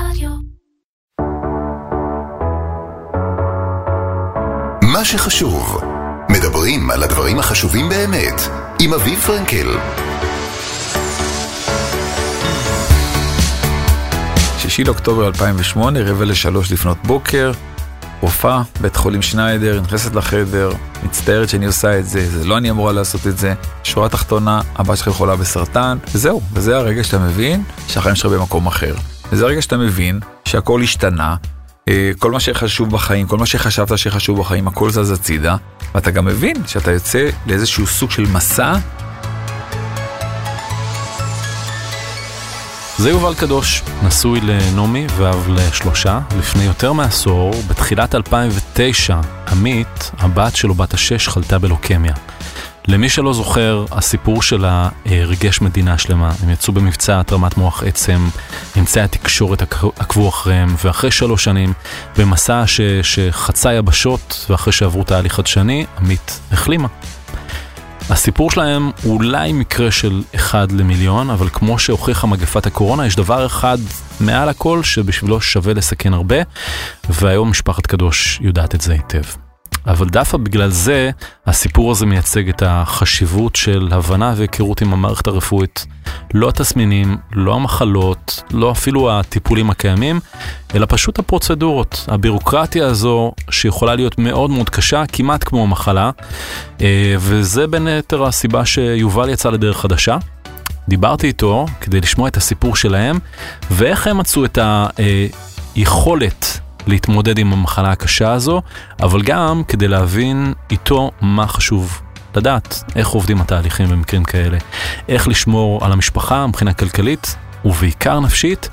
רדיו. מה שחשוב, מדברים על הדברים החשובים באמת, עם אביב פרנקל. שישי לאוקטובר 2008, רבע לשלוש לפנות בוקר, רופאה, בית חולים שניידר, נכנסת לחדר, מצטערת שאני עושה את זה, זה לא אני אמורה לעשות את זה, שורה תחתונה, הבת שלך חולה בסרטן, וזהו, וזה הרגע שאתה מבין שהחיים שלך במקום אחר. וזה הרגע שאתה מבין שהכל השתנה, אה, כל מה שחשוב בחיים, כל מה שחשבת שחשוב בחיים, הכל זז הצידה, ואתה גם מבין שאתה יוצא לאיזשהו סוג של מסע זה יובל קדוש, נשוי לנעמי ואב לשלושה. לפני יותר מעשור, בתחילת 2009, עמית, הבת שלו בת השש, חלתה בלוקמיה. למי שלא זוכר, הסיפור שלה ריגש מדינה שלמה. הם יצאו במבצע התרמת מוח עצם, אמצעי התקשורת עק- עקבו אחריהם, ואחרי שלוש שנים, במסע ש, שחצה יבשות, ואחרי שעברו תהליך חדשני, עמית החלימה. הסיפור שלהם הוא אולי מקרה של אחד למיליון, אבל כמו שהוכיחה מגפת הקורונה, יש דבר אחד מעל הכל שבשבילו שווה לסכן הרבה, והיום משפחת קדוש יודעת את זה היטב. אבל דווקא בגלל זה, הסיפור הזה מייצג את החשיבות של הבנה והיכרות עם המערכת הרפואית. לא התסמינים, לא המחלות, לא אפילו הטיפולים הקיימים, אלא פשוט הפרוצדורות, הבירוקרטיה הזו שיכולה להיות מאוד מאוד קשה, כמעט כמו המחלה, אה, וזה בין היתר הסיבה שיובל יצא לדרך חדשה. דיברתי איתו כדי לשמוע את הסיפור שלהם, ואיך הם מצאו את היכולת להתמודד עם המחלה הקשה הזו, אבל גם כדי להבין איתו מה חשוב לדעת, איך עובדים התהליכים במקרים כאלה, איך לשמור על המשפחה מבחינה כלכלית, ובעיקר נפשית,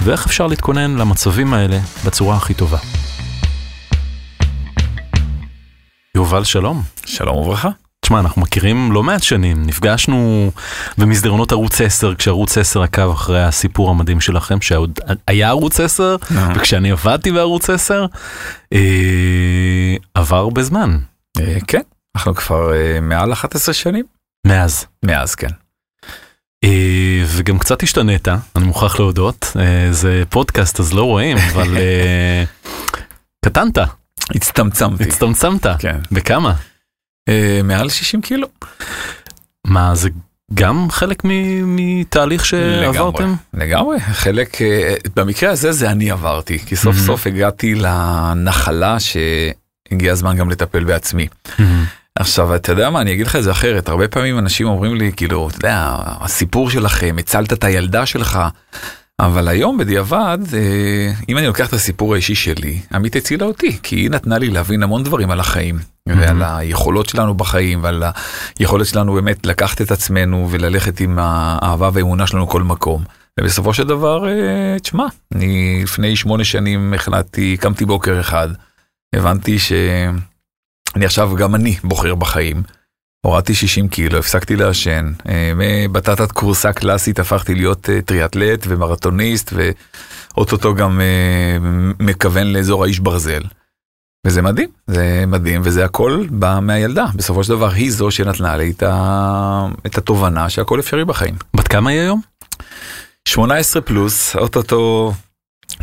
ואיך אפשר להתכונן למצבים האלה בצורה הכי טובה. יובל, שלום. שלום וברכה. תשמע, אנחנו מכירים לא מעט שנים, נפגשנו במסדרונות ערוץ 10, כשערוץ 10 עקב אחרי הסיפור המדהים שלכם, שעוד היה ערוץ 10, וכשאני עבדתי בערוץ 10, אה, עבר הרבה זמן, אה, כן, אנחנו כבר אה, מעל 11 שנים. מאז. מאז, כן. אה, וגם קצת השתנית, אני מוכרח להודות, אה, זה פודקאסט אז לא רואים, אבל אה, קטנת, הצטמצמתי. הצטמצמת, כן. בכמה? אה, מעל 60 קילו. מה, זה גם חלק מתהליך שעברתם? לגמרי, חלק, אה, במקרה הזה זה אני עברתי, כי סוף Mhm. סוף הגעתי לנחלה שהגיע הזמן גם לטפל בעצמי. עכשיו, אתה יודע מה, אני אגיד לך את זה אחרת, הרבה פעמים אנשים אומרים לי, כאילו, אתה יודע, הסיפור שלכם, הצלת את הילדה שלך, אבל היום בדיעבד, אה, אם אני לוקח את הסיפור האישי שלי, עמית הצילה אותי, כי היא נתנה לי להבין המון דברים על החיים, ועל היכולות שלנו בחיים, ועל היכולת שלנו באמת לקחת את עצמנו וללכת עם האהבה והאמונה שלנו כל מקום. ובסופו של דבר, אה, תשמע, אני לפני שמונה שנים החלטתי, קמתי בוקר אחד, הבנתי שאני עכשיו, גם אני בוחר בחיים. הורדתי 60 קילו, הפסקתי לעשן, אה, מבטטת כורסה קלאסית הפכתי להיות אה, טריאטלט ומרתוניסט ואו-טו-טו גם אה, מכוון לאזור האיש ברזל. וזה מדהים, זה מדהים וזה הכל בא מהילדה, בסופו של דבר היא זו שנתנה לי את, ה... את התובנה שהכל אפשרי בחיים. בת כמה היא היום? 18 פלוס, אוטוטו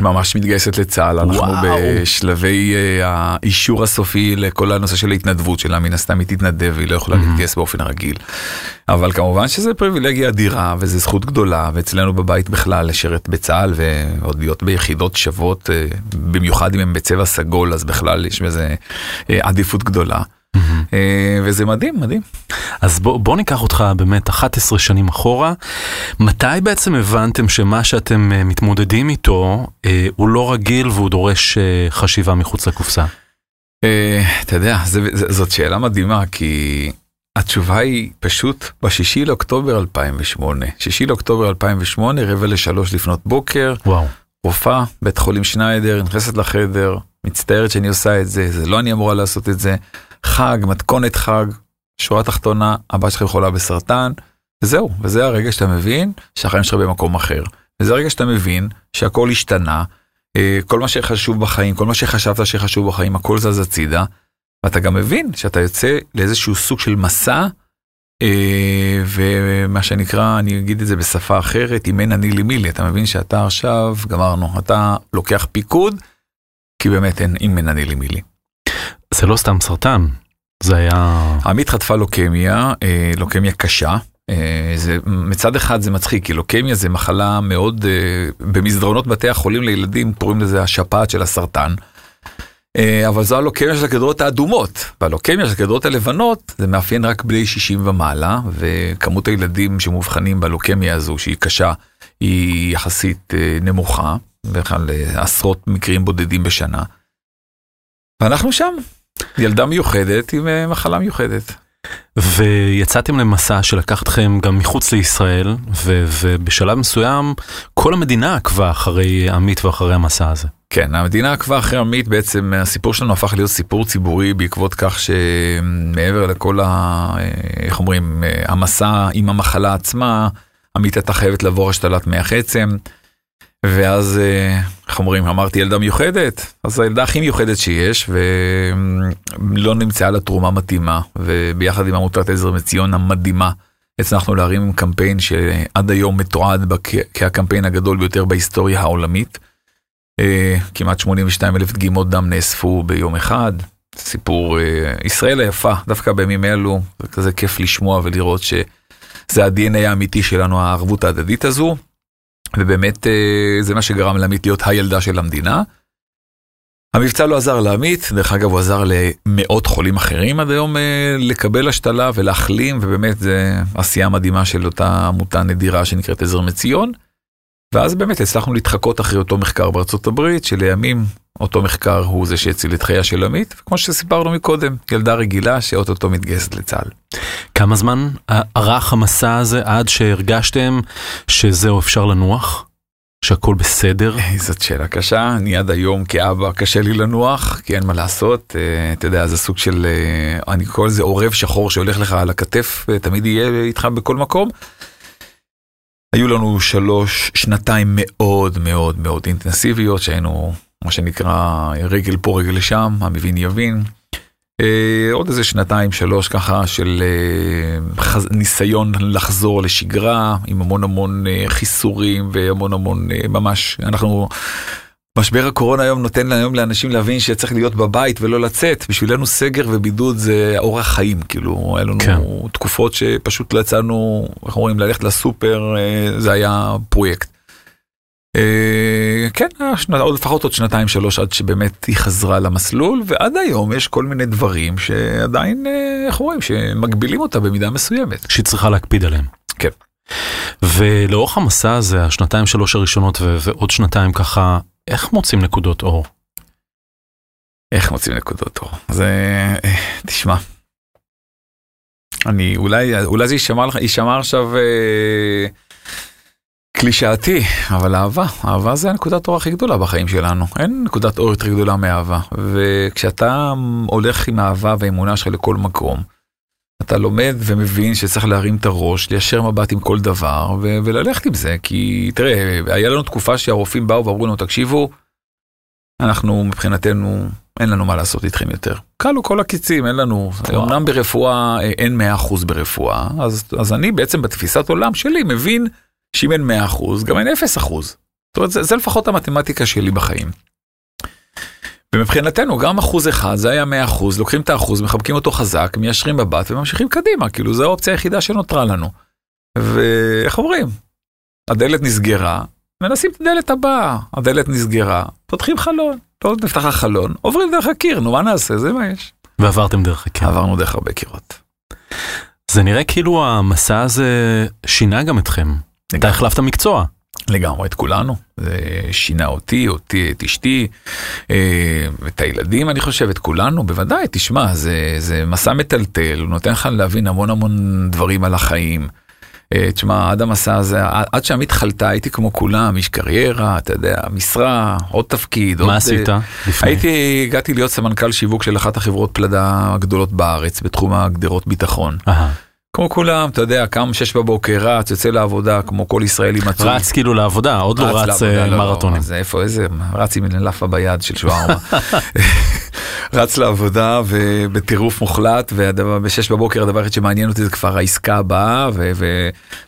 ממש מתגייסת לצה"ל, אנחנו וואו. בשלבי אה, האישור הסופי לכל הנושא של ההתנדבות שלה, מן הסתם היא תתנדב, היא לא יכולה Mhm. להתגייס באופן רגיל. אבל כמובן שזה פריבילגיה אדירה וזו זכות גדולה, ואצלנו בבית בכלל לשרת בצה"ל ועוד להיות ביחידות שוות, אה, במיוחד אם הם בצבע סגול, אז בכלל יש בזה אה, עדיפות גדולה. אה, וזה מדהים, מדהים. אז בוא, בוא ניקח אותך באמת 11 שנים אחורה. מתי בעצם הבנתם שמה שאתם אה, מתמודדים איתו אה, הוא לא רגיל והוא דורש אה, חשיבה מחוץ לקופסה? אה, אתה יודע, זה, זה, זאת שאלה מדהימה, כי התשובה היא פשוט בשישי לאוקטובר 2008. שישי לאוקטובר 2008, רבע לשלוש לפנות בוקר, וואו. רופאה, בית חולים שניידר, נכנסת לחדר, מצטערת שאני עושה את זה, זה לא אני אמורה לעשות את זה. חג, מתכונת חג, שורה תחתונה, הבת שלך חולה בסרטן, וזהו, וזה הרגע שאתה מבין שהחיים שלך במקום אחר. וזה הרגע שאתה מבין שהכל השתנה, אה, כל מה שחשוב בחיים, כל מה שחשבת שחשוב בחיים, הכל זז הצידה, ואתה גם מבין שאתה יוצא לאיזשהו סוג של מסע אה, ומה שנקרא, אני אגיד את זה בשפה אחרת, אם אין אני לי מי לי, אתה מבין שאתה עכשיו, גמרנו, אתה לוקח פיקוד, כי באמת אין אם אין אני לי מי לי. זה לא סתם סרטן, זה היה... עמית חטפה לוקמיה, אה, לוקמיה קשה. אה, זה, מצד אחד זה מצחיק, כי לוקמיה זה מחלה מאוד, במסדרונות בתי החולים לילדים קוראים לזה השפעת של הסרטן. אבל זו הלוקמיה של הכדרות האדומות, והלוקמיה של הכדרות הלבנות זה מאפיין רק בני 60 ומעלה, וכמות הילדים שמאובחנים בלוקמיה הזו, שהיא קשה, היא יחסית נמוכה, בכלל עשרות מקרים בודדים בשנה. ואנחנו שם, ילדה מיוחדת עם מחלה מיוחדת. ויצאתם למסע שלקח אתכם גם מחוץ לישראל, ו- ובשלב מסוים כל המדינה עקבה אחרי עמית ואחרי המסע הזה. כן, המדינה עקבה אחרי עמית, בעצם הסיפור שלנו הפך להיות סיפור ציבורי בעקבות כך שמעבר לכל ה... איך אומרים, המסע עם המחלה עצמה, עמית הייתה חייבת לעבור השתלת מח עצם. ואז, איך אומרים, אמרתי ילדה מיוחדת, אז הילדה הכי מיוחדת שיש, ולא נמצאה לה תרומה מתאימה, וביחד עם עמותת עזר מציון המדהימה, הצלחנו להרים קמפיין שעד היום מתועד כהקמפיין הגדול ביותר בהיסטוריה העולמית. כמעט 82 אלף דגימות דם נאספו ביום אחד, סיפור ישראל היפה, דווקא בימים אלו, זה כזה כיף לשמוע ולראות שזה ה-DNA האמיתי שלנו, הערבות ההדדית הזו. ובאמת זה מה שגרם לעמית להיות הילדה של המדינה. המבצע לא עזר לעמית, דרך אגב הוא עזר למאות חולים אחרים עד היום לקבל השתלה ולהחלים, ובאמת זה עשייה מדהימה של אותה עמותה נדירה שנקראת עזר מציון. ואז באמת הצלחנו להתחקות אחרי אותו מחקר בארצות הברית, שלימים אותו מחקר הוא זה שהציל את חייה של עמית, וכמו שסיפרנו מקודם, ילדה רגילה שאו-טו-טו מתגייסת לצה"ל. כמה זמן ארך המסע הזה עד שהרגשתם שזהו אפשר לנוח? שהכל בסדר? זאת שאלה קשה, אני עד היום כאבא קשה לי לנוח, כי אין מה לעשות, אתה יודע, זה סוג של, אני קורא לזה עורב שחור שהולך לך על הכתף, תמיד יהיה איתך בכל מקום. היו לנו שלוש, שנתיים מאוד מאוד מאוד אינטנסיביות שהיינו מה שנקרא רגל פה רגל שם, המבין יבין. עוד איזה שנתיים שלוש ככה של ניסיון לחזור לשגרה עם המון המון חיסורים והמון המון ממש אנחנו משבר הקורונה היום נותן היום לאנשים להבין שצריך להיות בבית ולא לצאת בשבילנו סגר ובידוד זה אורח חיים כאילו היה לנו כן. תקופות שפשוט לא יצאנו איך אומרים ללכת לסופר זה היה פרויקט. כן, עוד לפחות עוד שנתיים שלוש עד שבאמת היא חזרה למסלול ועד היום יש כל מיני דברים שעדיין איך אומרים שמגבילים אותה במידה מסוימת. שהיא צריכה להקפיד עליהם. כן. ולאורך המסע הזה השנתיים שלוש הראשונות ועוד שנתיים ככה איך מוצאים נקודות אור? איך מוצאים נקודות אור? זה תשמע. אני אולי אולי זה יישמע לך יישמע עכשיו. אה, קלישאתי, אבל אהבה, אהבה זה הנקודת אור הכי גדולה בחיים שלנו, אין נקודת אור יותר גדולה מאהבה, וכשאתה הולך עם אהבה והאמונה שלך לכל מקום, אתה לומד ומבין שצריך להרים את הראש, ליישר מבט עם כל דבר ו- וללכת עם זה, כי תראה, היה לנו תקופה שהרופאים באו ואמרו לנו, תקשיבו, אנחנו מבחינתנו, אין לנו מה לעשות איתכם יותר. כלו כל הקיצים, אין לנו, אמנם ברפואה אין 100% ברפואה, אז, אז אני בעצם בתפיסת עולם שלי מבין שאם אין 100% גם אין 0%. זאת אומרת, זה, זה לפחות המתמטיקה שלי בחיים. ומבחינתנו גם אחוז אחד זה היה 100 אחוז, לוקחים את האחוז, מחבקים אותו חזק, מיישרים מבט וממשיכים קדימה, כאילו זו האופציה היחידה שנותרה לנו. ואיך אומרים? הדלת נסגרה, מנסים את הדלת הבאה, הדלת נסגרה, פותחים חלון, לא נפתח החלון, עוברים דרך הקיר, נו מה נעשה, זה מה יש. ועברתם דרך הקיר. עברנו דרך הרבה קירות. זה נראה כאילו המסע הזה שינה גם אתכם. אתה החלפת מקצוע. לגמרי, את כולנו. זה שינה אותי, אותי, את אשתי, את הילדים, אני חושב, את כולנו, בוודאי, תשמע, זה, זה מסע מטלטל, הוא נותן לך להבין המון המון דברים על החיים. תשמע, עד המסע הזה, עד שעמית חלתה, הייתי כמו כולם, איש קריירה, אתה יודע, משרה, עוד תפקיד. מה עוד, עשית לפני? הייתי, הגעתי להיות סמנכ"ל שיווק של אחת החברות פלדה הגדולות בארץ, בתחום הגדרות ביטחון. אהה. כמו כולם, אתה יודע, קם שש בבוקר, רץ, יוצא לעבודה, כמו כל ישראלי מצוי. רץ כאילו לעבודה, עוד לא רץ לעבודה, לא, מרתונים. לא, זה איפה, איזה, רץ עם לאפה ביד של שווארמה. רץ לעבודה ובטירוף מוחלט, ובשש בבוקר הדבר היחיד שמעניין אותי זה כבר העסקה הבאה,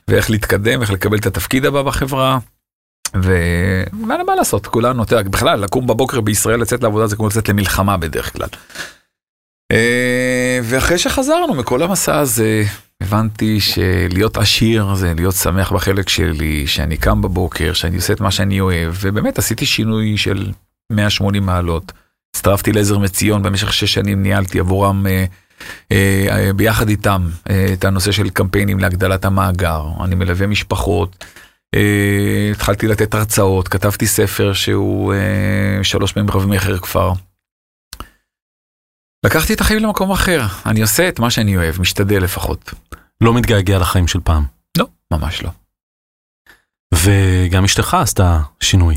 ואיך להתקדם, איך לקבל את התפקיד הבא בחברה. ומה מה לעשות, כולנו, אתה יודע, בכלל, לקום בבוקר בישראל, לצאת לעבודה זה כמו לצאת למלחמה בדרך כלל. אה, ואחרי שחזרנו מכל המסע הזה, הבנתי שלהיות עשיר זה להיות שמח בחלק שלי, שאני קם בבוקר, שאני עושה את מה שאני אוהב, ובאמת עשיתי שינוי של 180 מעלות. הצטרפתי לעזר מציון במשך שש שנים, ניהלתי עבורם אה, אה, ביחד איתם אה, את הנושא של קמפיינים להגדלת המאגר. אני מלווה משפחות, אה, התחלתי לתת הרצאות, כתבתי ספר שהוא אה, שלוש פעמים רב מכר כבר. לקחתי את החיים למקום אחר, אני עושה את מה שאני אוהב, משתדל לפחות. לא מתגעגע לחיים של פעם. לא, ממש לא. וגם אשתך עשתה שינוי.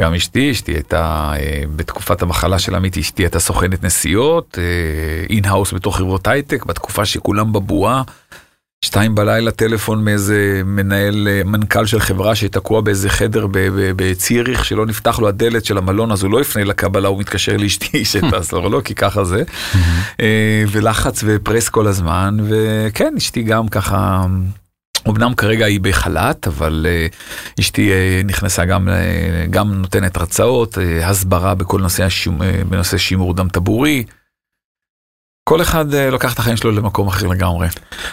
גם אשתי, אשתי הייתה, אה, בתקופת המחלה של עמית, אשתי הייתה סוכנת נסיעות, in-house בתוך חברות הייטק, בתקופה שכולם בבועה. שתיים בלילה טלפון מאיזה מנהל, אה, מנכ"ל של חברה שתקוע באיזה חדר בציריך שלא נפתח לו הדלת של המלון אז הוא לא יפנה לקבלה הוא מתקשר לאשתי שתעזור לו כי ככה זה. אה, ולחץ ופרס כל הזמן וכן אשתי גם ככה. אמנם כרגע היא בחל"ת אבל uh, אשתי uh, נכנסה גם uh, גם נותנת הרצאות uh, הסברה בכל נושא השימור, uh, בנושא שימור דם טבורי. כל אחד אה, לוקח את החיים שלו למקום אחר לגמרי.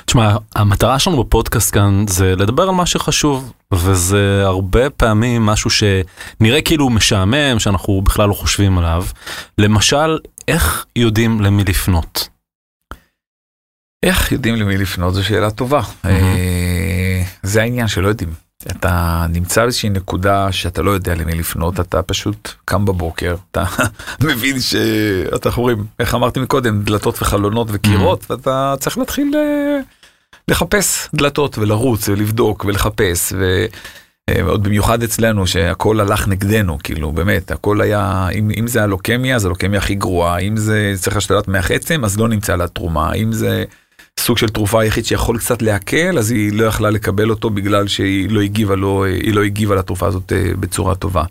תשמע, המטרה שלנו בפודקאסט כאן זה לדבר על מה שחשוב, וזה הרבה פעמים משהו שנראה כאילו משעמם, שאנחנו בכלל לא חושבים עליו. למשל, איך יודעים למי לפנות? איך יודעים למי לפנות זו שאלה טובה. Mm-hmm. זה העניין שלא יודעים. אתה נמצא באיזושהי נקודה שאתה לא יודע למי לפנות, אתה פשוט קם בבוקר, אתה מבין שאתה אומרים, איך אמרתי מקודם, דלתות וחלונות וקירות, mm-hmm. ואתה צריך להתחיל אה, לחפש דלתות ולרוץ ולבדוק ולחפש. ו... עוד במיוחד אצלנו שהכל הלך נגדנו כאילו באמת הכל היה אם, אם זה הלוקמיה זה הלוקמיה הכי גרועה אם זה צריך השתלת מח עצם אז לא נמצא לה תרומה אם זה סוג של תרופה היחיד שיכול קצת להקל אז היא לא יכלה לקבל אותו בגלל שהיא לא הגיבה היא לא הגיבה לתרופה הזאת אה, בצורה טובה.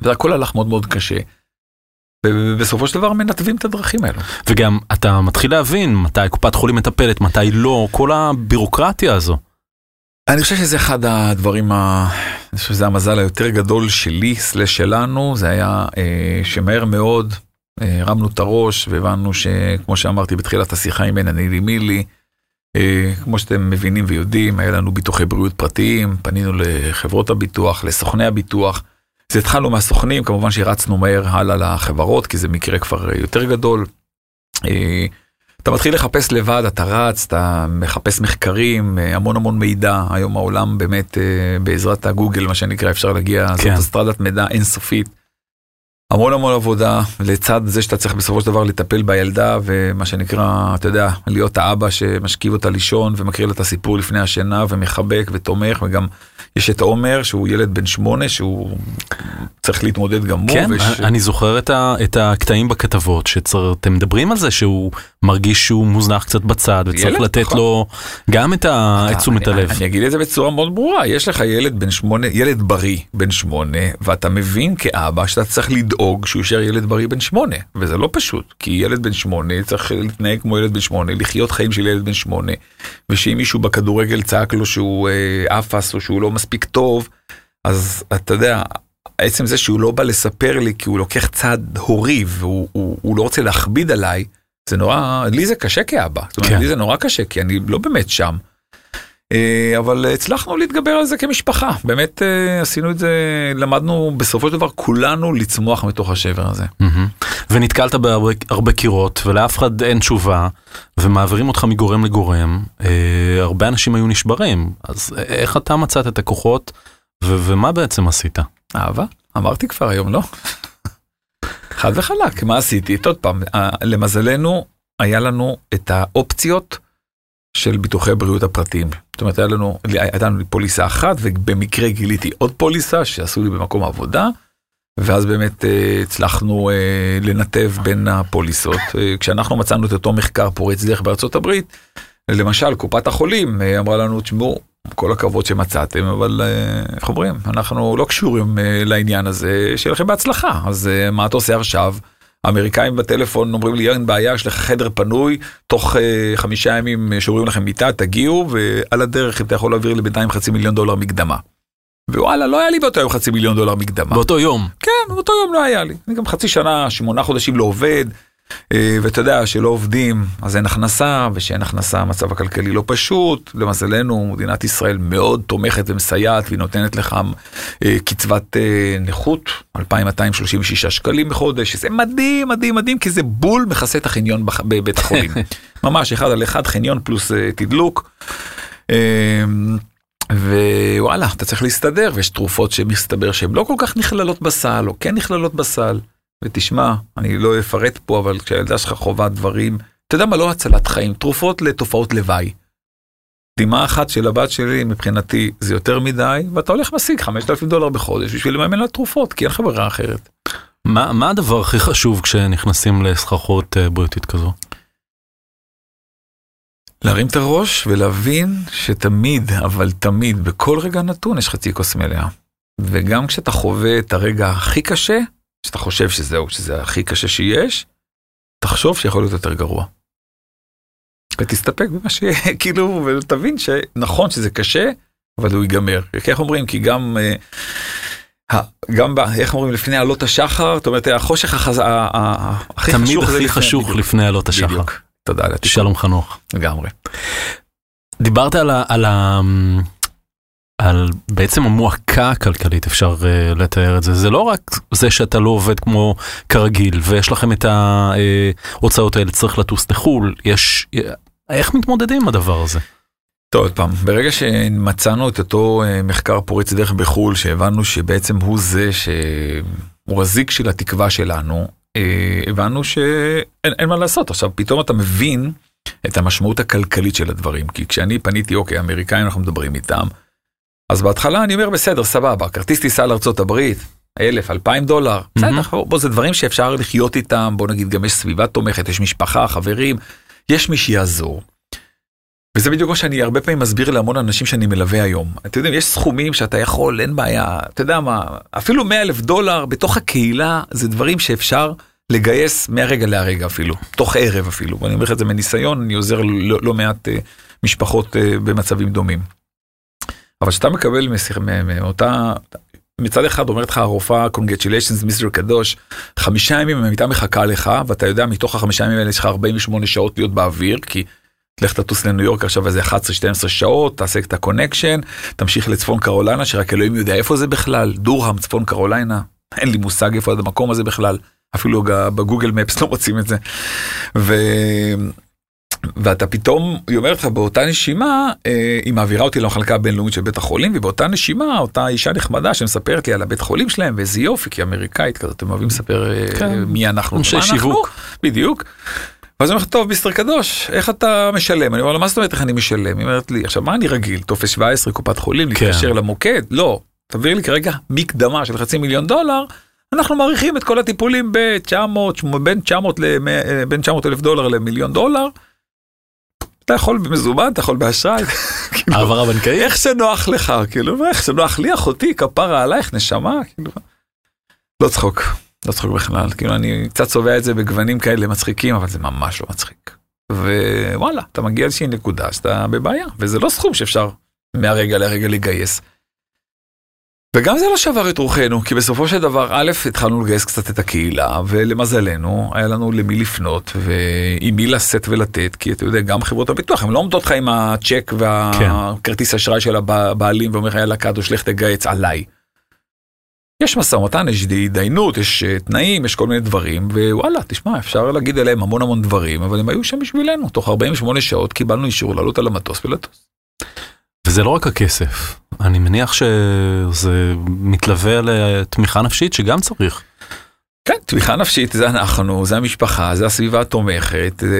והכל הלך מאוד מאוד קשה. ובסופו של דבר מנתבים את הדרכים האלו. וגם אתה מתחיל להבין מתי קופת חולים מטפלת מתי לא כל הבירוקרטיה הזו. אני חושב שזה אחד הדברים, ה... אני חושב שזה המזל היותר גדול שלי, סלש שלנו, זה היה אה, שמהר מאוד אה, הרמנו את הראש והבנו שכמו שאמרתי בתחילת השיחה עם בן מילי, אה, כמו שאתם מבינים ויודעים, היה לנו ביטוחי בריאות פרטיים, פנינו לחברות הביטוח, לסוכני הביטוח. אז התחלנו מהסוכנים, כמובן שהרצנו מהר הלאה לחברות, כי זה מקרה כבר יותר גדול. אה, אתה מתחיל לחפש לבד, אתה רץ, אתה מחפש מחקרים, המון המון מידע, היום העולם באמת בעזרת הגוגל, מה שנקרא, אפשר להגיע, כן. זאת אסטרדת מידע אינסופית. המון המון עבודה לצד זה שאתה צריך בסופו של דבר לטפל בילדה ומה שנקרא אתה יודע להיות האבא שמשכיב אותה לישון ומקריא לה את הסיפור לפני השינה ומחבק ותומך וגם יש את עומר שהוא ילד בן שמונה שהוא צריך להתמודד גם כן, הוא. כן, וש... אני זוכר את, ה, את הקטעים בכתבות שאתם מדברים על זה שהוא מרגיש שהוא מוזנח קצת בצד וצריך ילד, לתת נכון. לו גם את תשומת הלב. אני אגיד את זה בצורה מאוד ברורה יש לך ילד בן שמונה ילד בריא בן שמונה ואתה מבין כאבא שאתה צריך לדאוג שהוא יישאר ילד בריא בן שמונה וזה לא פשוט כי ילד בן שמונה צריך להתנהג כמו ילד בן שמונה לחיות חיים של ילד בן שמונה ושאם מישהו בכדורגל צעק לו שהוא אה, אפס או שהוא לא מספיק טוב אז אתה יודע עצם זה שהוא לא בא לספר לי כי הוא לוקח צעד הורי והוא הוא, הוא לא רוצה להכביד עליי, זה נורא, לי זה קשה כאבא, זאת אומרת, כן. לי זה נורא קשה כי אני לא באמת שם. אה, אבל הצלחנו להתגבר על זה כמשפחה, באמת אה, עשינו את זה, למדנו בסופו של דבר כולנו לצמוח מתוך השבר הזה. ונתקלת בהרבה קירות ולאף אחד אין תשובה ומעבירים אותך מגורם לגורם, אה, הרבה אנשים היו נשברים, אז איך אתה מצאת את הכוחות ומה בעצם עשית? אהבה, אמרתי כבר היום, לא? חד וחלק, מה עשיתי? עוד פעם, למזלנו, היה לנו את האופציות של ביטוחי בריאות הפרטיים. אומרת, היה לנו, הייתה לנו פוליסה אחת, ובמקרה גיליתי עוד פוליסה שעשו לי במקום העבודה, ואז באמת אה, הצלחנו אה, לנתב בין הפוליסות. אה, כשאנחנו מצאנו את אותו מחקר פורץ דרך בארצות הברית, למשל, קופת החולים אמרה לנו, תשמעו, כל הכבוד שמצאתם, אבל אה, איך אומרים, אנחנו לא קשורים אה, לעניין הזה, שיהיה לכם בהצלחה. אז אה, מה אתה עושה עכשיו? האמריקאים בטלפון אומרים לי אין בעיה יש לך חדר פנוי תוך uh, חמישה ימים שוברים לכם מיטה תגיעו ועל הדרך אם אתה יכול להעביר לי בינתיים חצי מיליון דולר מקדמה. ווואלה לא היה לי באותו יום חצי מיליון דולר מקדמה. באותו יום. כן באותו יום לא היה לי. אני גם חצי שנה שמונה חודשים לא עובד. אה, ואתה יודע שלא עובדים אז אין הכנסה ושאין הכנסה המצב הכלכלי לא פשוט למזלנו מדינת ישראל מאוד תומכת ומסייעת והיא נותנת לך אה, קצבת אה, נכות 2236 שקלים בחודש זה מדהים מדהים מדהים כי זה בול מכסה את החניון בבית החולים ממש אחד על אחד חניון פלוס תדלוק. ווואלה אתה צריך להסתדר ויש תרופות שמסתבר שהן לא כל כך נכללות בסל או כן נכללות בסל. ותשמע, אני לא אפרט פה, אבל כשהילדה שלך חווה דברים, אתה יודע מה, לא הצלת חיים, תרופות לתופעות לוואי. דמעה אחת של הבת שלי, מבחינתי, זה יותר מדי, ואתה הולך משיג 5,000 דולר בחודש בשביל לממן לה תרופות, כי אין לך ברירה אחרת. מה, מה הדבר הכי חשוב כשנכנסים לסחרחות uh, בריאותית כזו? להרים את הראש ולהבין שתמיד, אבל תמיד, בכל רגע נתון יש חצי כוס מלאה. וגם כשאתה חווה את הרגע הכי קשה, שאתה חושב שזהו, שזה הכי קשה שיש, תחשוב שיכול להיות יותר גרוע. ותסתפק במה שיהיה, כאילו, ותבין שנכון שזה קשה, אבל הוא ייגמר. איך אומרים? כי גם, אה, גם, איך אומרים, לפני עלות השחר, זאת אומרת, החושך החז... הכי תמיד חשוך הכי חשוך לפני עלות השחר. בדיוק. תודה על התיקון. שלום חנוך. לגמרי. דיברת על, ה, על, ה, על בעצם המועקה הכלכלית אפשר uh, לתאר את זה זה לא רק זה שאתה לא עובד כמו כרגיל ויש לכם את ההוצאות האלה צריך לטוס לחו"ל יש איך מתמודדים עם הדבר הזה. טוב עוד פעם ברגע שמצאנו את אותו uh, מחקר פורץ דרך בחו"ל שהבנו שבעצם הוא זה שהוא הזיק של התקווה שלנו הבנו שאין מה לעשות עכשיו פתאום אתה מבין את המשמעות הכלכלית של הדברים כי כשאני פניתי אוקיי אמריקאים אנחנו מדברים איתם. אז בהתחלה אני אומר בסדר סבבה כרטיס טיסה לארצות הברית אלף אלפיים דולר בסדר בוא זה דברים שאפשר לחיות איתם בוא נגיד גם יש סביבה תומכת יש משפחה חברים יש מי שיעזור. וזה בדיוק מה שאני הרבה פעמים מסביר להמון אנשים שאני מלווה היום. אתם יודעים, יש סכומים שאתה יכול, אין בעיה, אתה יודע מה, אפילו 100 אלף דולר בתוך הקהילה זה דברים שאפשר לגייס מהרגע להרגע אפילו, תוך ערב אפילו. ואני אומר לך את זה מניסיון, אני עוזר לא, לא מעט uh, משפחות uh, במצבים דומים. אבל כשאתה מקבל מאותה, מצד אחד אומרת לך הרופאה congratulations Mister קדוש, חמישה ימים המיטה מחכה לך ואתה יודע מתוך החמישה ימים האלה יש לך 48 שעות להיות באוויר כי לך תטוס לניו יורק עכשיו איזה 11-12 שעות תעשה את ה-connection תמשיך לצפון קרוליינה שרק אלוהים יודע איפה זה בכלל דורהם צפון קרוליינה אין לי מושג איפה המקום הזה בכלל אפילו בגוגל מפס לא מוצאים את זה. ו... ואתה פתאום, היא אומרת לך באותה נשימה, אה, היא מעבירה אותי למחלקה הבינלאומית של בית החולים, ובאותה נשימה אותה אישה נחמדה שמספרת לי על הבית חולים שלהם, ואיזה יופי, כי אמריקאית כזאת, אתם אוהבים לספר אה, כן. מי אנחנו, אנשי שיווק. בדיוק. ואז היא אומרת, טוב, מיסטר קדוש, איך אתה משלם? אני אומר לה, מה זאת אומרת איך אני משלם? היא אומרת לי, עכשיו, מה אני רגיל? טופס 17, קופת חולים, כן. להתקשר למוקד? לא, תעביר לי כרגע מקדמה של חצי מיליון דולר, אנחנו מעריכים את כל הטיפולים ב-900, בין 900 אלף דולר למיליון דולר. אתה יכול במזומן, אתה יכול באשראי. כאילו, העברה בנקאית? איך שנוח לך, כאילו, איך שנוח לי, אחותי, כפרה עלייך, נשמה, כאילו. לא צחוק, לא צחוק בכלל, כאילו אני קצת צובע את זה בגוונים כאלה מצחיקים, אבל זה ממש לא מצחיק. ווואלה, אתה מגיע לאיזושהי נקודה שאתה בבעיה, וזה לא סכום שאפשר מהרגע לרגע לגייס. וגם זה לא שבר את רוחנו, כי בסופו של דבר, א', התחלנו לגייס קצת את הקהילה, ולמזלנו, היה לנו למי לפנות, ועם מי לשאת ולתת, כי אתה יודע, גם חברות הביטוח, הן לא עומדות לך עם הצ'ק והכרטיס כן. אשראי של הבעלים, ואומר לך, יאללה קדוש, לך תגייץ עליי. יש משא ומתן, יש התדיינות, יש אה, תנאים, יש כל מיני דברים, ווואלה, תשמע, אפשר להגיד עליהם המון המון דברים, אבל הם היו שם בשבילנו. תוך 48 שעות קיבלנו אישור לעלות על המטוס ולטוס. וזה לא רק הכסף, אני מניח שזה מתלווה לתמיכה נפשית שגם צריך. כן, תמיכה נפשית זה אנחנו, זה המשפחה, זה הסביבה התומכת, זה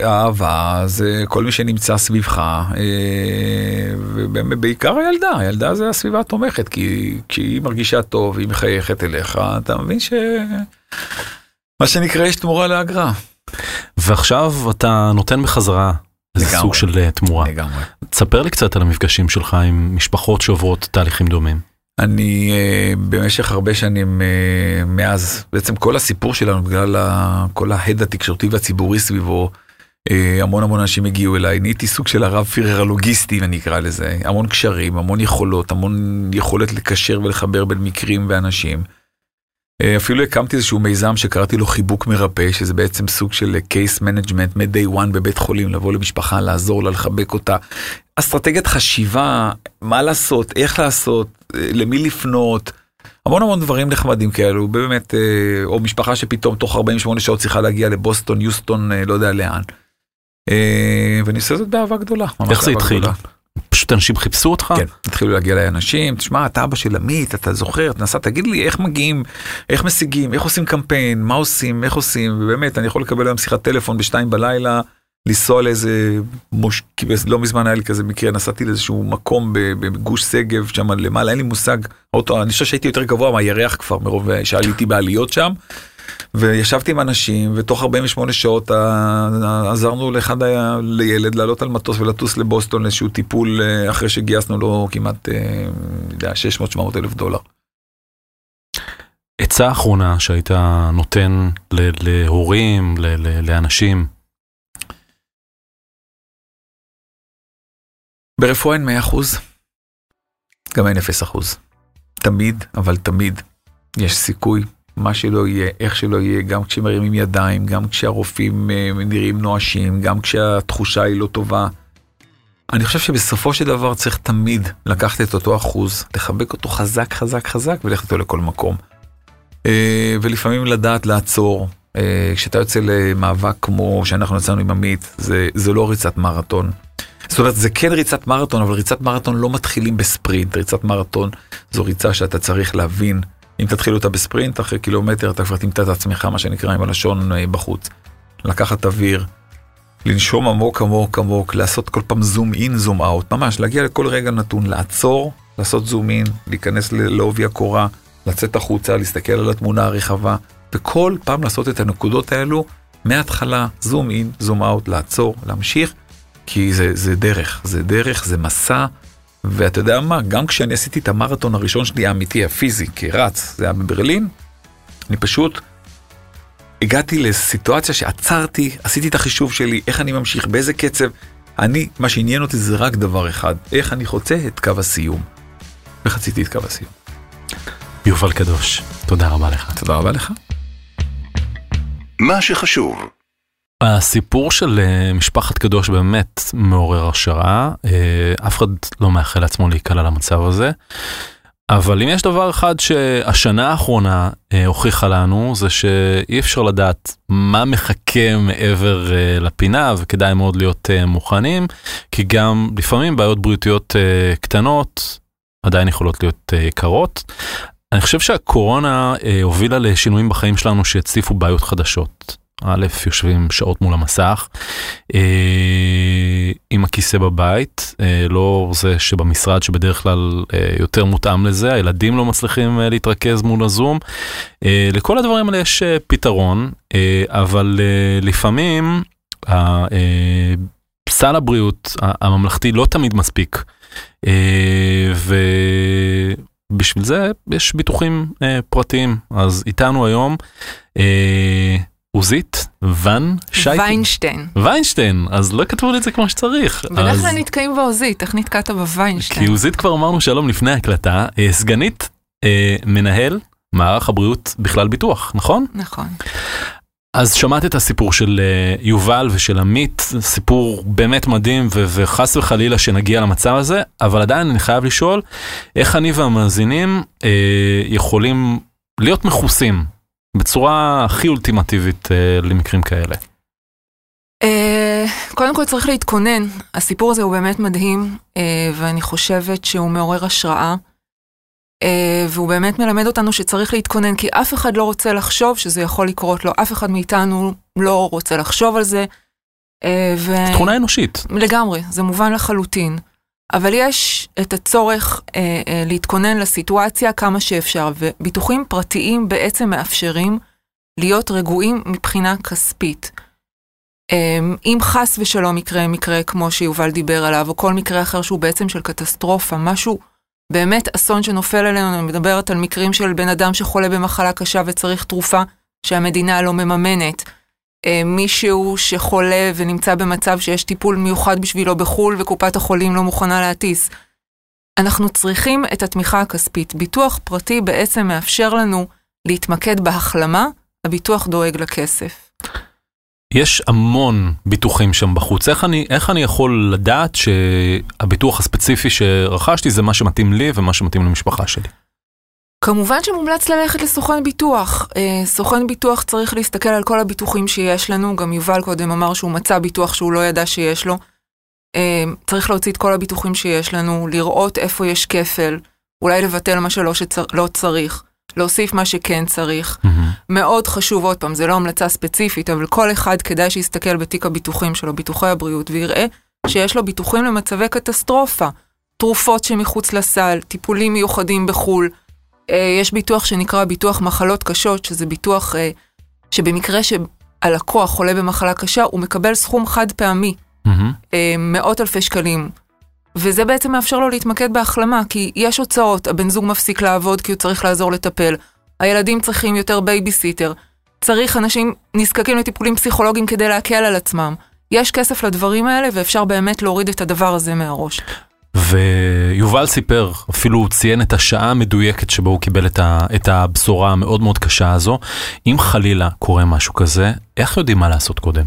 האהבה, זה כל מי שנמצא סביבך, אה, ובעיקר הילדה, הילדה זה הסביבה התומכת, כי כשהיא מרגישה טוב, היא מחייכת אליך, אתה מבין ש... מה שנקרא יש תמורה לאגרה. ועכשיו אתה נותן בחזרה איזה סוג של אה, תמורה. לגמרי. תספר לי קצת על המפגשים שלך עם משפחות שעוברות תהליכים דומים. אני uh, במשך הרבה שנים uh, מאז, בעצם כל הסיפור שלנו בגלל כל ההד התקשורתי והציבורי סביבו, המון המון אנשים הגיעו אליי, נהייתי סוג של הרב פירר הלוגיסטי אני אקרא לזה, המון קשרים, המון יכולות, המון יכולת לקשר ולחבר בין מקרים ואנשים. Uh, אפילו הקמתי איזשהו מיזם שקראתי לו חיבוק מרפא, שזה בעצם סוג של case management מ-day one בבית חולים, לבוא למשפחה, לעזור לה, לחבק אותה. אסטרטגיית חשיבה, מה לעשות, איך לעשות, למי לפנות, המון המון דברים נחמדים כאלו, באמת, אה, או משפחה שפתאום תוך 48 שעות צריכה להגיע לבוסטון, יוסטון, אה, לא יודע לאן. אה, ואני עושה זאת באהבה גדולה. איך זה התחיל? פשוט אנשים חיפשו אותך? כן, התחילו להגיע אליי אנשים, תשמע, אתה אבא של עמית, אתה זוכר, אתה נסע, תגיד לי איך מגיעים, איך משיגים, איך עושים קמפיין, מה עושים, איך עושים, ובאמת, אני יכול לקבל היום שיחת טלפון בשתיים בלילה. לנסוע לאיזה, מוש... לא מזמן היה לי כזה מקרה, נסעתי לאיזשהו מקום בגוש שגב שם למעלה, אין לי מושג, אוטו, אני חושב שהייתי יותר גבוה מהירח כבר מרוב שעליתי בעליות שם. וישבתי עם אנשים ותוך 48 שעות עזרנו לאחד היה לילד לעלות על מטוס ולטוס לבוסטון לאיזשהו טיפול אה, אחרי שגייסנו לו כמעט 600-700 אה, אלף דולר. עצה אחרונה שהיית נותן להורים, לאנשים ברפואה אין 100%, גם אין 0%. תמיד, אבל תמיד, יש סיכוי, מה שלא יהיה, איך שלא יהיה, גם כשמרימים ידיים, גם כשהרופאים אה, נראים נואשים, גם כשהתחושה היא לא טובה. אני חושב שבסופו של דבר צריך תמיד לקחת את אותו אחוז, לחבק אותו חזק חזק חזק וללכת איתו לכל מקום. אה, ולפעמים לדעת לעצור. אה, כשאתה יוצא למאבק כמו שאנחנו יצאנו עם עמית, זה, זה לא ריצת מרתון. זאת אומרת, זה כן ריצת מרתון, אבל ריצת מרתון לא מתחילים בספרינט. ריצת מרתון זו ריצה שאתה צריך להבין. אם תתחיל אותה בספרינט, אחרי קילומטר אתה כבר תמצא את עצמך, מה שנקרא, עם הלשון אה, בחוץ. לקחת אוויר, לנשום עמוק עמוק עמוק, לעשות כל פעם זום אין, זום אאוט, ממש להגיע לכל רגע נתון, לעצור, לעשות זום אין, להיכנס לעובי הקורה, לצאת החוצה, להסתכל על התמונה הרחבה, וכל פעם לעשות את הנקודות האלו מההתחלה, זום אין, זום אאוט, לעצור, להמשיך. כי זה, זה דרך, זה דרך, זה מסע, ואתה יודע מה, גם כשאני עשיתי את המרתון הראשון שלי האמיתי, הפיזי, כרץ, זה היה בברלין, אני פשוט הגעתי לסיטואציה שעצרתי, עשיתי את החישוב שלי, איך אני ממשיך, באיזה קצב. אני, מה שעניין אותי זה רק דבר אחד, איך אני חוצה את קו הסיום. וחציתי את קו הסיום. יובל קדוש, תודה רבה לך. תודה רבה לך. מה שחשוב הסיפור של אה, משפחת קדוש באמת מעורר השראה, אה, אף אחד לא מאחל לעצמו להיקלע למצב הזה. אבל אם יש דבר אחד שהשנה האחרונה אה, הוכיחה לנו זה שאי אפשר לדעת מה מחכה מעבר לפינה וכדאי מאוד להיות מוכנים כי גם לפעמים בעיות בריאותיות קטנות עדיין יכולות להיות יקרות. אני חושב שהקורונה הובילה לשינויים בחיים שלנו שהציפו בעיות חדשות. א', יושבים שעות מול המסך, אה, עם הכיסא בבית, אה, לא זה שבמשרד שבדרך כלל אה, יותר מותאם לזה, הילדים לא מצליחים אה, להתרכז מול הזום. אה, לכל הדברים האלה יש אה, פתרון, אה, אבל אה, לפעמים אה, אה, סל הבריאות הממלכתי לא תמיד מספיק. אה, ובשביל זה יש ביטוחים אה, פרטיים, אז איתנו היום. אה, עוזית ון שייטי. ויינשטיין. ויינשטיין, אז לא כתבו לי את זה כמו שצריך. בדרך כלל נתקעים בעוזית, איך נתקעת בוויינשטיין? כי עוזית כבר אמרנו שלום לפני ההקלטה, אה, סגנית אה, מנהל מערך הבריאות בכלל ביטוח, נכון? נכון. אז שמעת את הסיפור של אה, יובל ושל עמית, סיפור באמת מדהים ו- וחס וחלילה שנגיע למצב הזה, אבל עדיין אני חייב לשאול, איך אני והמאזינים אה, יכולים להיות מכוסים בצורה הכי אולטימטיבית אה, למקרים כאלה? אה, קודם כל צריך להתכונן, הסיפור הזה הוא באמת מדהים, אה, ואני חושבת שהוא מעורר השראה, אה, והוא באמת מלמד אותנו שצריך להתכונן, כי אף אחד לא רוצה לחשוב שזה יכול לקרות לו, אף אחד מאיתנו לא רוצה לחשוב על זה. אה, ו... תכונה אנושית. לגמרי, זה מובן לחלוטין. אבל יש את הצורך אה, אה, להתכונן לסיטואציה כמה שאפשר, וביטוחים פרטיים בעצם מאפשרים להיות רגועים מבחינה כספית. אה, אם חס ושלום יקרה מקרה כמו שיובל דיבר עליו, או כל מקרה אחר שהוא בעצם של קטסטרופה, משהו באמת אסון שנופל עלינו, אני מדברת על מקרים של בן אדם שחולה במחלה קשה וצריך תרופה שהמדינה לא מממנת. אה, מישהו שחולה ונמצא במצב שיש טיפול מיוחד בשבילו בחו"ל וקופת החולים לא מוכנה להטיס. אנחנו צריכים את התמיכה הכספית. ביטוח פרטי בעצם מאפשר לנו להתמקד בהחלמה, הביטוח דואג לכסף. יש המון ביטוחים שם בחוץ, איך אני, איך אני יכול לדעת שהביטוח הספציפי שרכשתי זה מה שמתאים לי ומה שמתאים למשפחה שלי? כמובן שמומלץ ללכת לסוכן ביטוח. אה, סוכן ביטוח צריך להסתכל על כל הביטוחים שיש לנו, גם יובל קודם אמר שהוא מצא ביטוח שהוא לא ידע שיש לו. אה, צריך להוציא את כל הביטוחים שיש לנו, לראות איפה יש כפל, אולי לבטל מה שלא שצר, לא צריך, להוסיף מה שכן צריך. Mm-hmm. מאוד חשוב, עוד פעם, זה לא המלצה ספציפית, אבל כל אחד כדאי שיסתכל בתיק הביטוחים שלו, ביטוחי הבריאות, ויראה שיש לו ביטוחים למצבי קטסטרופה. תרופות שמחוץ לסל, טיפולים מיוחדים בחו"ל. אה, יש ביטוח שנקרא ביטוח מחלות קשות, שזה ביטוח אה, שבמקרה שהלקוח חולה במחלה קשה, הוא מקבל סכום חד פעמי, Mm-hmm. מאות אלפי שקלים. וזה בעצם מאפשר לו להתמקד בהחלמה, כי יש הוצאות, הבן זוג מפסיק לעבוד כי הוא צריך לעזור לטפל, הילדים צריכים יותר בייביסיטר, צריך אנשים נזקקים לטיפולים פסיכולוגיים כדי להקל על עצמם. יש כסף לדברים האלה ואפשר באמת להוריד את הדבר הזה מהראש. ויובל סיפר, אפילו הוא ציין את השעה המדויקת שבו הוא קיבל את, ה, את הבשורה המאוד מאוד קשה הזו. אם חלילה קורה משהו כזה, איך יודעים מה לעשות קודם?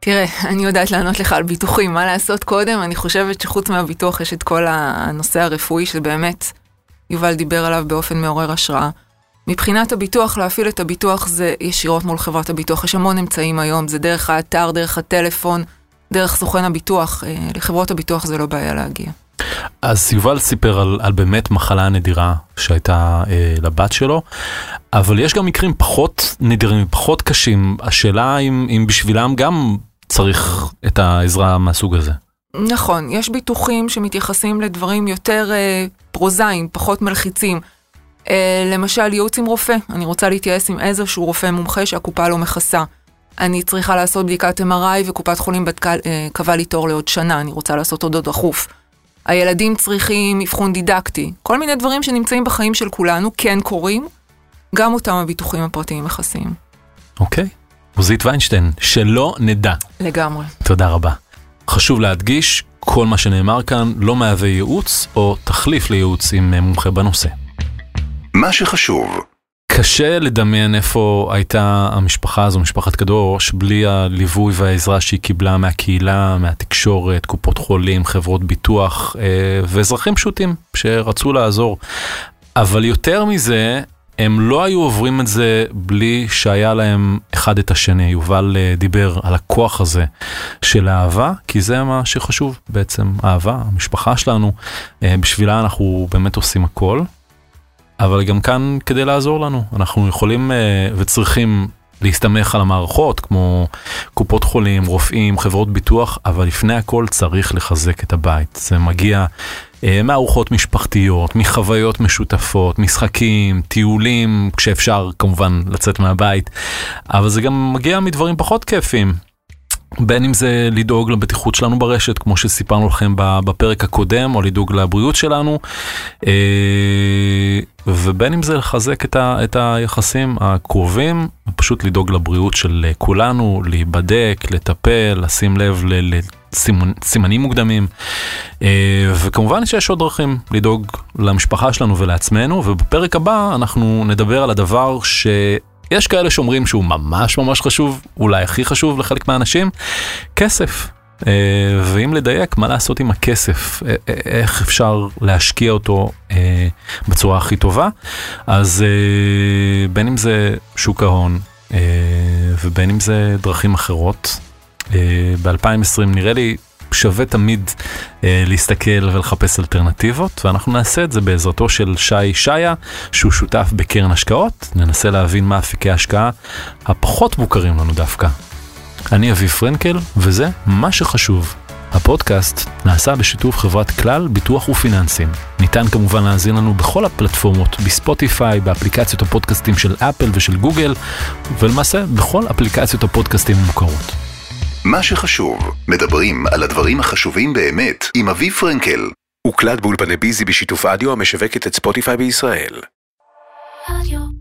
תראה, אני יודעת לענות לך על ביטוחים, מה לעשות קודם, אני חושבת שחוץ מהביטוח יש את כל הנושא הרפואי שבאמת יובל דיבר עליו באופן מעורר השראה. מבחינת הביטוח, להפעיל את הביטוח זה ישירות מול חברת הביטוח, יש המון אמצעים היום, זה דרך האתר, דרך הטלפון, דרך סוכן הביטוח, אה, לחברות הביטוח זה לא בעיה להגיע. אז יובל סיפר על, על באמת מחלה נדירה שהייתה אה, לבת שלו, אבל יש גם מקרים פחות נדירים, פחות קשים. השאלה אם, אם בשבילם גם צריך את העזרה מהסוג הזה. נכון, יש ביטוחים שמתייחסים לדברים יותר אה, פרוזאיים, פחות מלחיצים. אה, למשל, ייעוץ עם רופא, אני רוצה להתייעץ עם איזשהו רופא מומחה שהקופה לא מכסה. אני צריכה לעשות בדיקת MRI וקופת חולים בדקה, אה, קבעה לי תור לעוד שנה, אני רוצה לעשות עוד דחוף. הילדים צריכים אבחון דידקטי, כל מיני דברים שנמצאים בחיים של כולנו כן קורים, גם אותם הביטוחים הפרטיים מכסים. אוקיי. עוזית ויינשטיין, שלא נדע. לגמרי. תודה רבה. חשוב להדגיש, כל מה שנאמר כאן לא מהווה ייעוץ או תחליף לייעוץ עם אה, מומחה בנושא. מה שחשוב, קשה לדמיין איפה הייתה המשפחה הזו, משפחת קדוש, בלי הליווי והעזרה שהיא קיבלה מהקהילה, מהתקשורת, קופות חולים, חברות ביטוח אה, ואזרחים פשוטים שרצו לעזור. אבל יותר מזה, הם לא היו עוברים את זה בלי שהיה להם אחד את השני. יובל אה, דיבר על הכוח הזה של אהבה, כי זה מה שחשוב בעצם, אהבה, המשפחה שלנו, אה, בשבילה אנחנו באמת עושים הכל. אבל גם כאן כדי לעזור לנו, אנחנו יכולים אה, וצריכים להסתמך על המערכות כמו קופות חולים, רופאים, חברות ביטוח, אבל לפני הכל צריך לחזק את הבית. זה מגיע אה, מארוחות משפחתיות, מחוויות משותפות, משחקים, טיולים, כשאפשר כמובן לצאת מהבית, אבל זה גם מגיע מדברים פחות כיפים. בין אם זה לדאוג לבטיחות שלנו ברשת, כמו שסיפרנו לכם בפרק הקודם, או לדאוג לבריאות שלנו, אה, ובין אם זה לחזק את, את היחסים הקרובים, פשוט לדאוג לבריאות של כולנו, להיבדק, לטפל, לשים לב לסימנים מוקדמים, אה, וכמובן שיש עוד דרכים לדאוג למשפחה שלנו ולעצמנו, ובפרק הבא אנחנו נדבר על הדבר ש... יש כאלה שאומרים שהוא ממש ממש חשוב, אולי הכי חשוב לחלק מהאנשים, כסף. אה, ואם לדייק, מה לעשות עם הכסף, אה, אה, איך אפשר להשקיע אותו בצורה הכי טובה. אז בין אם זה שוק ההון ובין אם זה דרכים אחרות, ב-2020 נראה לי שווה תמיד אה, להסתכל ולחפש אלטרנטיבות, ואנחנו נעשה את זה בעזרתו של שי שעיה, שהוא שותף בקרן השקעות. ננסה להבין מה אפיקי ההשקעה הפחות מוכרים לנו דווקא. אני אביב פרנקל, וזה מה שחשוב. הפודקאסט נעשה בשיתוף חברת כלל ביטוח ופיננסים. ניתן כמובן להאזין לנו בכל הפלטפורמות, בספוטיפיי, באפליקציות הפודקאסטים של אפל ושל גוגל, ולמעשה בכל אפליקציות הפודקאסטים המוכרות. מה שחשוב, מדברים על הדברים החשובים באמת עם אביב פרנקל. הוקלט באולפני ביזי בשיתוף אדיו המשווקת את ספוטיפיי בישראל. רדיו.